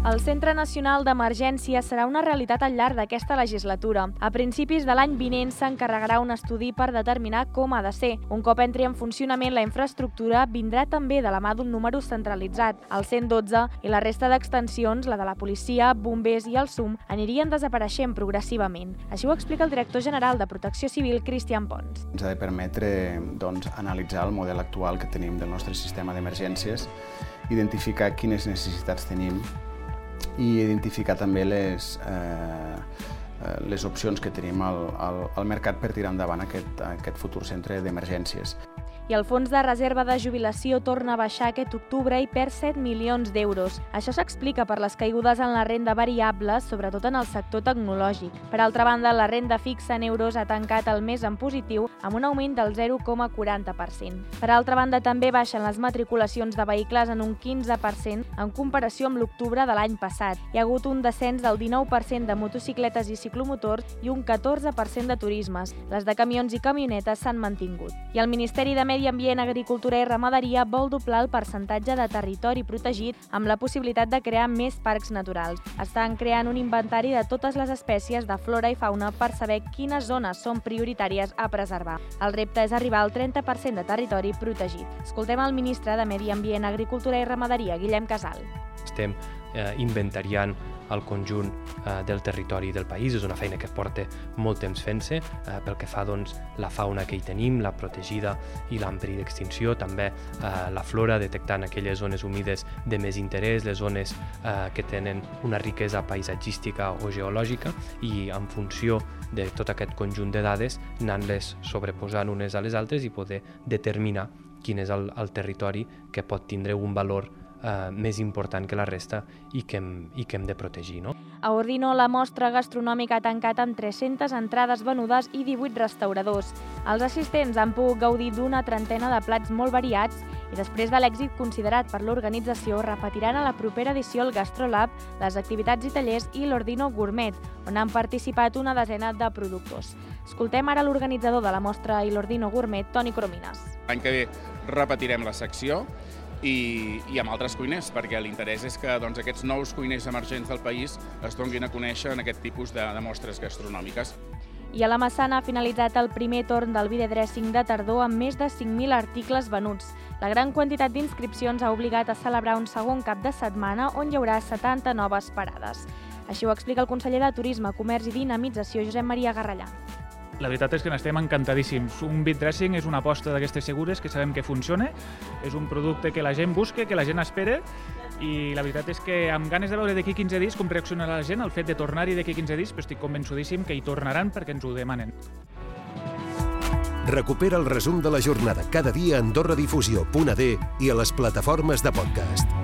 El Centre Nacional d'Emergència serà una realitat al llarg d'aquesta legislatura. A principis de l'any vinent s'encarregarà un estudi per determinar com ha de ser. Un cop entri en funcionament la infraestructura, vindrà també de la mà d'un número centralitzat. El 112 i la resta d'extensions, la de la policia, bombers i el SUM, anirien desapareixent progressivament. Així ho explica el director general de Protecció Civil, Cristian Pons. Ens ha de permetre doncs, analitzar el model actual que tenim del nostre sistema d'emergències, identificar quines necessitats tenim i identificar també les, eh, les opcions que tenim al, al, al mercat per tirar endavant aquest, aquest futur centre d'emergències i el fons de reserva de jubilació torna a baixar aquest octubre i perd 7 milions d'euros. Això s'explica per les caigudes en la renda variable, sobretot en el sector tecnològic. Per altra banda, la renda fixa en euros ha tancat el mes en positiu amb un augment del 0,40%. Per altra banda, també baixen les matriculacions de vehicles en un 15% en comparació amb l'octubre de l'any passat. Hi ha hagut un descens del 19% de motocicletes i ciclomotors i un 14% de turismes. Les de camions i camionetes s'han mantingut. I el Ministeri de Medi Medi Ambient, Agricultura i Ramaderia vol doblar el percentatge de territori protegit amb la possibilitat de crear més parcs naturals. Estan creant un inventari de totes les espècies de flora i fauna per saber quines zones són prioritàries a preservar. El repte és arribar al 30% de territori protegit. Escoltem el ministre de Medi Ambient, Agricultura i Ramaderia, Guillem Casal. Estem eh, inventariant el conjunt eh, del territori del país. És una feina que porta molt temps fent-se eh, pel que fa doncs, la fauna que hi tenim, la protegida i l'ampli d'extinció, també eh, la flora, detectant aquelles zones humides de més interès, les zones eh, que tenen una riquesa paisatgística o geològica i en funció de tot aquest conjunt de dades anant-les sobreposant unes a les altres i poder determinar quin és el, el territori que pot tindre un valor eh, més important que la resta i que hem, i que hem de protegir. No? A Ordino, la mostra gastronòmica ha tancat amb 300 entrades venudes i 18 restauradors. Els assistents han pogut gaudir d'una trentena de plats molt variats i després de l'èxit considerat per l'organització, repetiran a la propera edició el Gastrolab, les activitats i tallers i l'Ordino Gourmet, on han participat una desena de productors. Escoltem ara l'organitzador de la mostra i l'Ordino Gourmet, Toni Cromines. L'any que ve repetirem la secció i, i amb altres cuiners, perquè l'interès és que doncs, aquests nous cuiners emergents del país es donguin a conèixer en aquest tipus de, de mostres gastronòmiques. I a la Massana ha finalitzat el primer torn del videodressing de tardor amb més de 5.000 articles venuts. La gran quantitat d'inscripcions ha obligat a celebrar un segon cap de setmana on hi haurà 70 noves parades. Així ho explica el conseller de Turisme, Comerç i Dinamització, Josep Maria Garrellà. La veritat és que n'estem encantadíssims. Un beat dressing és una aposta d'aquestes segures que sabem que funciona, és un producte que la gent busca, que la gent espera i la veritat és que amb ganes de veure d'aquí 15 dies com reaccionarà la gent al fet de tornar-hi d'aquí 15 dies, però estic convençudíssim que hi tornaran perquè ens ho demanen. Recupera el resum de la jornada cada dia a AndorraDifusió.d i a les plataformes de podcast.